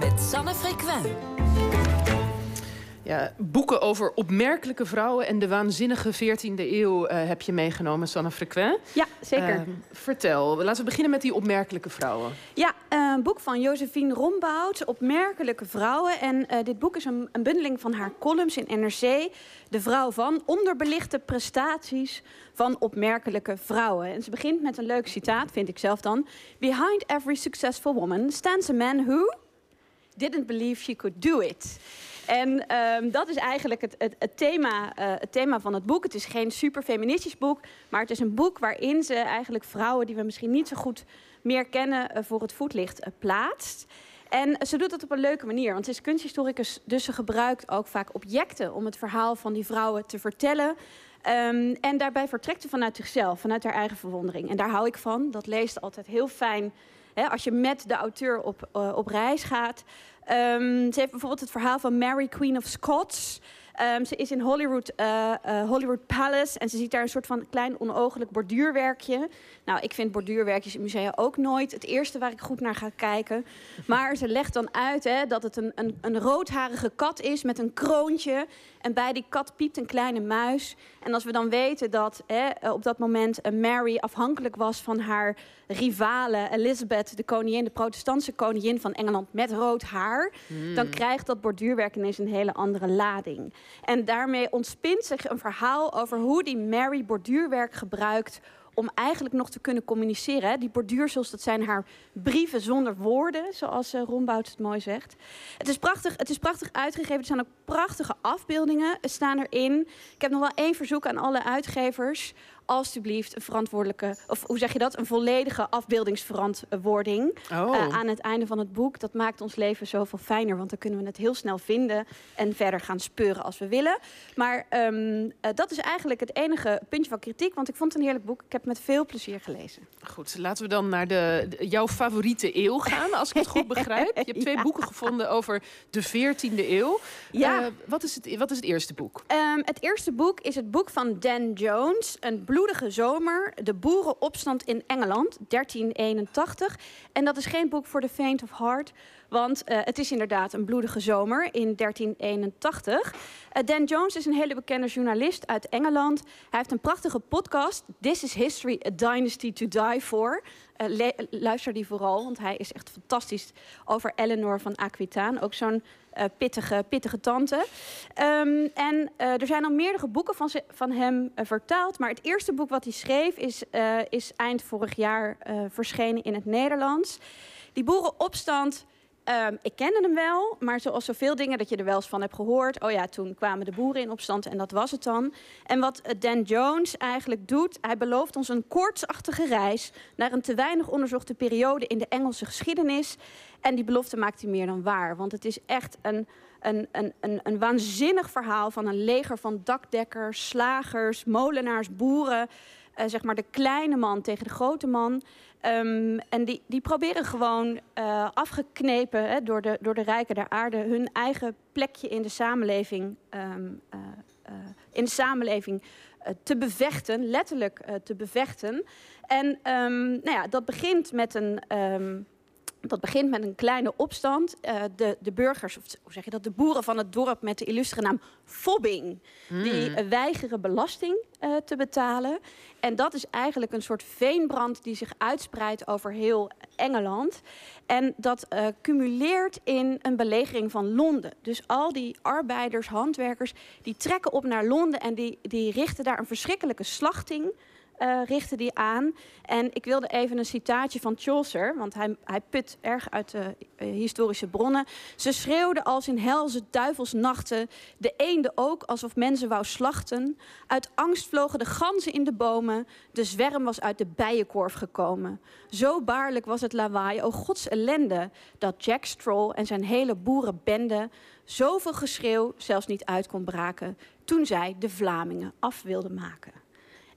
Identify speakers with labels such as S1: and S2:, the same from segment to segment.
S1: Met Sanne Frequin.
S2: Ja, boeken over opmerkelijke vrouwen en de waanzinnige 14e eeuw uh, heb je meegenomen, Sanne Frequin.
S3: Ja, zeker. Uh,
S2: vertel, laten we beginnen met die opmerkelijke vrouwen.
S3: Ja, uh, een boek van Josephine Rombout, Opmerkelijke Vrouwen. En dit boek is een, een, bundeling van haar columns in NRC. De vrouw van onderbelichte prestaties van opmerkelijke vrouwen. En ze begint met een leuk citaat, vind ik zelf dan. Behind every successful woman stands a man who didn't believe she could do it. En um, dat is eigenlijk het, het, thema, uh, het thema van het boek. Het is geen super feministisch boek, maar het is een boek waarin ze eigenlijk vrouwen die we misschien niet zo goed meer kennen uh, voor het voetlicht uh, plaatst. En ze doet dat op een leuke manier, want ze is kunsthistoricus, dus ze gebruikt ook vaak objecten om het verhaal van die vrouwen te vertellen. Um, en daarbij vertrekt ze vanuit zichzelf, vanuit haar eigen verwondering. En daar hou ik van. Dat leest altijd heel fijn hè, als je met de auteur op, uh, op reis gaat. Um, ze heeft bijvoorbeeld het verhaal van Mary, Queen of Scots. Um, ze is in Hollywood, uh, uh, Hollywood Palace en ze ziet daar een soort van klein onogelijk borduurwerkje. Nou, ik vind borduurwerkjes in musea ook nooit het eerste waar ik goed naar ga kijken. Maar ze legt dan uit hè, dat het een, een, een roodharige kat is met een kroontje. En bij die kat piept een kleine muis. En als we dan weten dat hè, op dat moment Mary afhankelijk was van haar rivale Elizabeth, de koningin, de protestantse koningin van Engeland met rood haar, mm. dan krijgt dat borduurwerk ineens een hele andere lading. En daarmee ontspint zich een verhaal over hoe die Mary borduurwerk gebruikt om eigenlijk nog te kunnen communiceren. Die borduursels, dat zijn haar brieven zonder woorden, zoals uh, Rombout het mooi zegt. Het is, prachtig, het is prachtig uitgegeven. Er zijn ook prachtige afbeeldingen staan erin. Ik heb nog wel één verzoek aan alle uitgevers alstublieft een verantwoordelijke, of hoe zeg je dat, een volledige afbeeldingsverantwoording oh. uh, aan het einde van het boek. Dat maakt ons leven zoveel fijner, want dan kunnen we het heel snel vinden en verder gaan speuren als we willen. Maar um, uh, dat is eigenlijk het enige puntje van kritiek, want ik vond het een heerlijk boek. Ik heb het met veel plezier gelezen.
S2: Goed, laten we dan naar de, de jouw favoriete eeuw gaan, als ik het goed begrijp. Je hebt twee ja. boeken gevonden over de 14e eeuw.
S3: Ja.
S2: Uh, wat, is het, wat is het eerste boek?
S3: Um, het eerste boek is het boek van Dan Jones, een bloedige zomer, de boerenopstand in Engeland, 1381. En dat is geen boek voor de faint of heart, want uh, het is inderdaad een bloedige zomer in 1381. Uh, Dan Jones is een hele bekende journalist uit Engeland. Hij heeft een prachtige podcast, This is History, a Dynasty to Die For. Uh, luister die vooral, want hij is echt fantastisch over Eleanor van Aquitaine. Ook zo'n uh, pittige, pittige tante. Um, en uh, er zijn al meerdere boeken van, van hem uh, vertaald. Maar het eerste boek wat hij schreef is, is eind vorig jaar verschenen in het Nederlands. Die boerenopstand Um, ik kende hem wel, maar zoals zoveel dingen dat je er wel eens van hebt gehoord. Oh ja, toen kwamen de boeren in opstand en dat was het dan. En wat Dan Jones eigenlijk doet, hij belooft ons een koortsachtige reis naar een te weinig onderzochte periode in de Engelse geschiedenis. En die belofte maakt hij meer dan waar, want het is echt een, een, een, een, een waanzinnig verhaal van een leger van dakdekkers, slagers, molenaars, boeren. Uh, zeg maar de kleine man tegen de grote man. Um, en die, die proberen gewoon uh, afgeknepen hè, door, de, door de rijken der aarde hun eigen plekje in de samenleving, um, uh, uh, in de samenleving te bevechten, letterlijk te bevechten. En um, nou ja, dat begint met een. Dat begint met een kleine opstand. Uh, de, de burgers, of hoe zeg je dat, de boeren van het dorp met de illustre naam Fobbing, mm. die uh, weigeren belasting uh, te betalen. En dat is eigenlijk een soort veenbrand die zich uitspreidt over heel Engeland. En dat cumuleert in een belegering van Londen. Dus al die arbeiders, handwerkers, die trekken op naar Londen en die, die richten daar een verschrikkelijke slachting uh, richtte die aan. En ik wilde even een citaatje van Chaucer, want hij, hij put erg uit de uh, historische bronnen. Ze schreeuwden als in helse duivelsnachten, de eenden ook, alsof mensen wou slachten. Uit angst vlogen de ganzen in de bomen, de zwerm was uit de bijenkorf gekomen. Zo baarlijk was het lawaai, o gods ellende, dat Jack Stroll en zijn hele boerenbende zoveel geschreeuw zelfs niet uit kon braken toen zij de Vlamingen af wilden maken.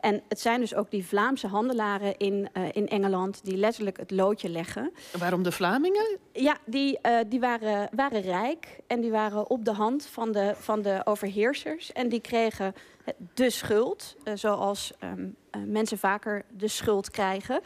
S3: En het zijn dus ook die Vlaamse handelaren in, uh, in Engeland die letterlijk het loodje leggen.
S2: waarom de Vlamingen?
S3: Ja, die, uh, die waren, waren rijk en die waren op de hand van de, van de overheersers. En die kregen de schuld, uh, zoals um, mensen vaker de schuld krijgen.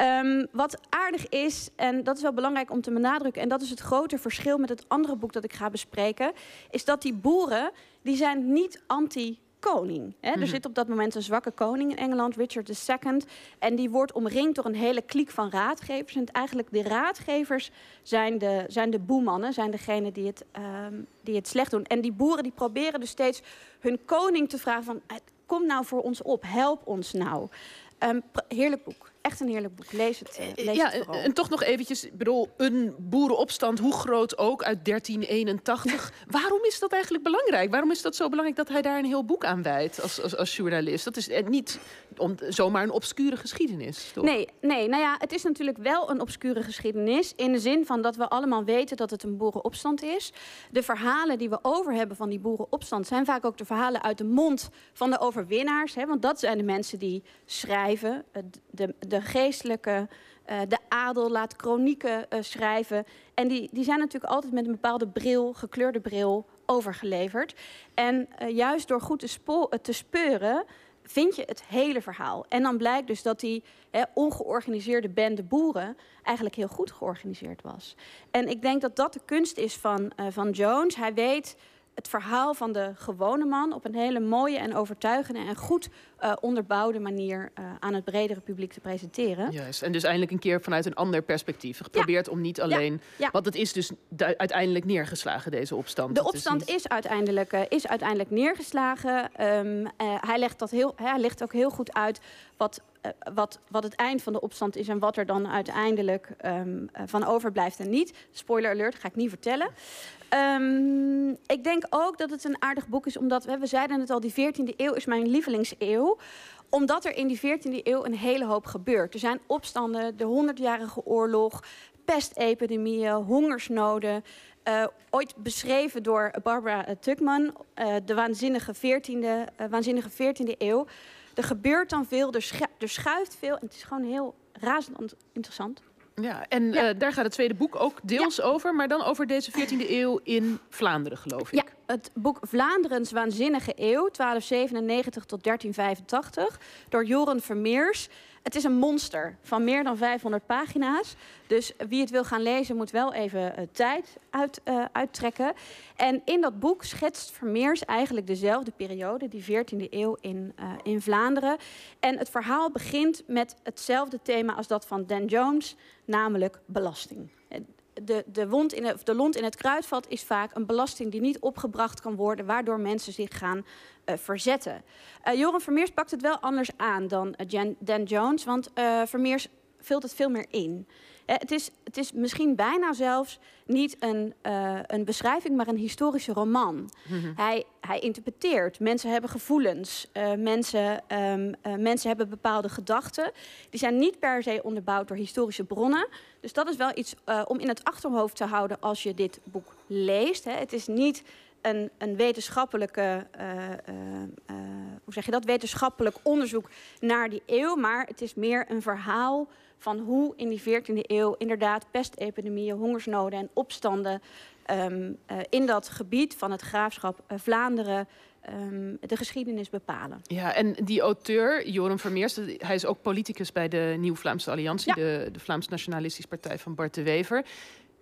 S3: Um, wat aardig is, en dat is wel belangrijk om te benadrukken... en dat is het grote verschil met het andere boek dat ik ga bespreken... is dat die boeren, die zijn niet anti koning. Hè? Er mhm. zit op dat moment een zwakke koning in Engeland, Richard II. En die wordt omringd door een hele kliek van raadgevers. En eigenlijk de raadgevers zijn de, zijn de boemannen, zijn degene die het, um, die het slecht doen. En die boeren die proberen dus steeds hun koning te vragen van... kom nou voor ons op, help ons nou. Um, heerlijk boek echt een heerlijk boek. Lees het. Uh, lees
S2: ja,
S3: het
S2: en toch nog eventjes, ik bedoel, een boerenopstand, hoe groot ook, uit 1381. Waarom is dat eigenlijk belangrijk? Waarom is dat zo belangrijk dat hij daar een heel boek aan wijdt als, als, als journalist? Dat is eh, niet om, zomaar een obscure geschiedenis, toch?
S3: Nee, nee, nou ja, het is natuurlijk wel een obscure geschiedenis... in de zin van dat we allemaal weten dat het een boerenopstand is. De verhalen die we over hebben van die boerenopstand... zijn vaak ook de verhalen uit de mond van de overwinnaars. Hè, want dat zijn de mensen die schrijven, de, de geestelijke, uh, de adel laat kronieken uh, schrijven. En die, die zijn natuurlijk altijd met een bepaalde bril, gekleurde bril, overgeleverd. En uh, juist door goed te, te speuren vind je het hele verhaal. En dan blijkt dus dat die hè, ongeorganiseerde bende boeren eigenlijk heel goed georganiseerd was. En ik denk dat dat de kunst is van, uh, van Jones. Hij weet het verhaal van de gewone man op een hele mooie en overtuigende en goed uh, onderbouwde manier uh, aan het bredere publiek te presenteren.
S2: Juist, en dus eindelijk een keer vanuit een ander perspectief. Geprobeerd ja. om niet alleen. Ja. Ja. Want het is dus uiteindelijk neergeslagen, deze opstand.
S3: De opstand is, niet... is, uiteindelijk, uh, is uiteindelijk neergeslagen. Um, hij, legt dat heel, hij legt ook heel goed uit wat wat, wat het eind van de opstand is en wat er dan uiteindelijk um, van overblijft en niet. Spoiler alert, ga ik niet vertellen. Um, ik denk ook dat het een aardig boek is, omdat we, zeiden het al, die 14e eeuw is mijn lievelingseeuw omdat er in die 14e eeuw een hele hoop gebeurt. Er zijn opstanden, de 100-jarige oorlog, pestepidemieën, hongersnoden. Uh, ooit beschreven door Barbara Tuckman, de waanzinnige 14e, uh, waanzinnige 14e eeuw. Er gebeurt dan veel, er, schu er schuift veel en het is gewoon heel razend interessant.
S2: Ja, en ja. Uh, daar gaat het tweede boek ook deels ja. over, maar dan over deze 14e eeuw in Vlaanderen, geloof ik.
S3: Ja, het boek Vlaanderens Waanzinnige Eeuw, 1297 tot 1385, door Joren Vermeers. Het is een monster van meer dan 500 pagina's. Dus wie het wil gaan lezen moet wel even uh, tijd uit, uh, uittrekken. En in dat boek schetst Vermeers eigenlijk dezelfde periode, die 14e eeuw in, uh, in Vlaanderen. En het verhaal begint met hetzelfde thema als dat van Dan Jones, namelijk belasting de, de, wond in de, de lont in het kruidvat is vaak een belasting die niet opgebracht kan worden, waardoor mensen zich gaan uh, verzetten. Uh, Joran Vermeers pakt het wel anders aan dan uh, Jan, Dan Jones, want Vermeers vult het veel meer in. Eh, het, is, het is misschien bijna zelfs niet een, uh, een beschrijving, maar een historische roman. Mm -hmm. hij, hij interpreteert. Mensen hebben gevoelens. Uh, mensen, um, uh, mensen hebben bepaalde gedachten. Die zijn niet per se onderbouwd door historische bronnen. Dus dat is wel iets om in het achterhoofd te houden als je dit boek leest. Hè. Het is niet een, een wetenschappelijke, hoe zeg je dat, wetenschappelijk onderzoek naar die eeuw, maar het is meer een verhaal van hoe in die 14e eeuw inderdaad pestepidemieën, hongersnoden en opstanden um, uh, in dat gebied van het graafschap Vlaanderen um, de geschiedenis bepalen.
S2: Ja, en die auteur, Joram Vermeers, hij is ook politicus bij de Nieuw Vlaamse Alliantie, ja. de, de Vlaams Nationalistische Partij van Bart de Wever.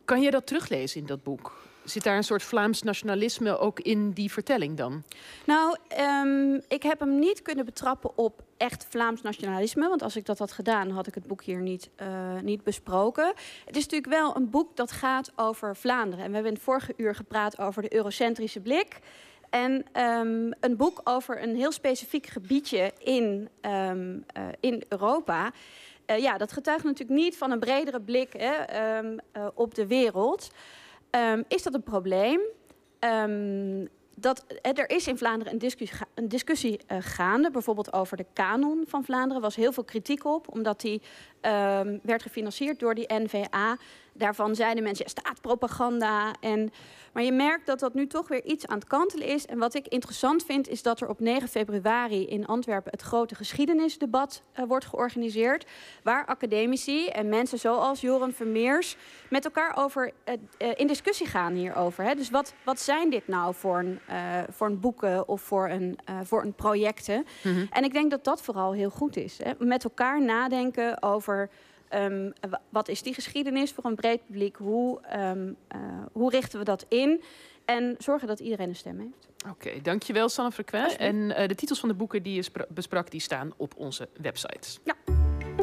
S2: Kan je dat teruglezen in dat boek? Zit daar een soort Vlaams nationalisme ook in die vertelling dan?
S3: Nou, um, ik heb hem niet kunnen betrappen op echt Vlaams nationalisme. Want als ik dat had gedaan, had ik het boek hier niet, uh, niet besproken. Het is natuurlijk wel een boek dat gaat over Vlaanderen. En we hebben in het vorige uur gepraat over de eurocentrische blik. En um, een boek over een heel specifiek gebiedje in, um, uh, in Europa. Uh, ja, dat getuigt natuurlijk niet van een bredere blik hè, op de wereld. Um, is dat een probleem? Um, dat, er is in Vlaanderen een discussie, een discussie uh, gaande, bijvoorbeeld over de kanon van Vlaanderen. Er was heel veel kritiek op, omdat die um, werd gefinancierd door die NVA. Daarvan zeiden mensen, ja, staatpropaganda. En, maar je merkt dat dat nu toch weer iets aan het kantelen is. En wat ik interessant vind, is dat er op 9 februari in Antwerpen het grote geschiedenisdebat uh, wordt georganiseerd. Waar academici en mensen zoals Joran Vermeers met elkaar over, uh, uh, in discussie gaan hierover. Hè. Dus wat, wat zijn dit nou voor een, voor een boeken of voor een, voor een projecten? Mm -hmm. En ik denk dat dat vooral heel goed is. Hè. Met elkaar nadenken over Um, wat is die geschiedenis voor een breed publiek? Hoe, um, uh, hoe richten we dat in? En zorgen dat iedereen een stem heeft.
S2: Oké, okay, dankjewel Sanne Frequent. En uh, de titels van de boeken die je besprak, die staan op onze website.
S3: Ja.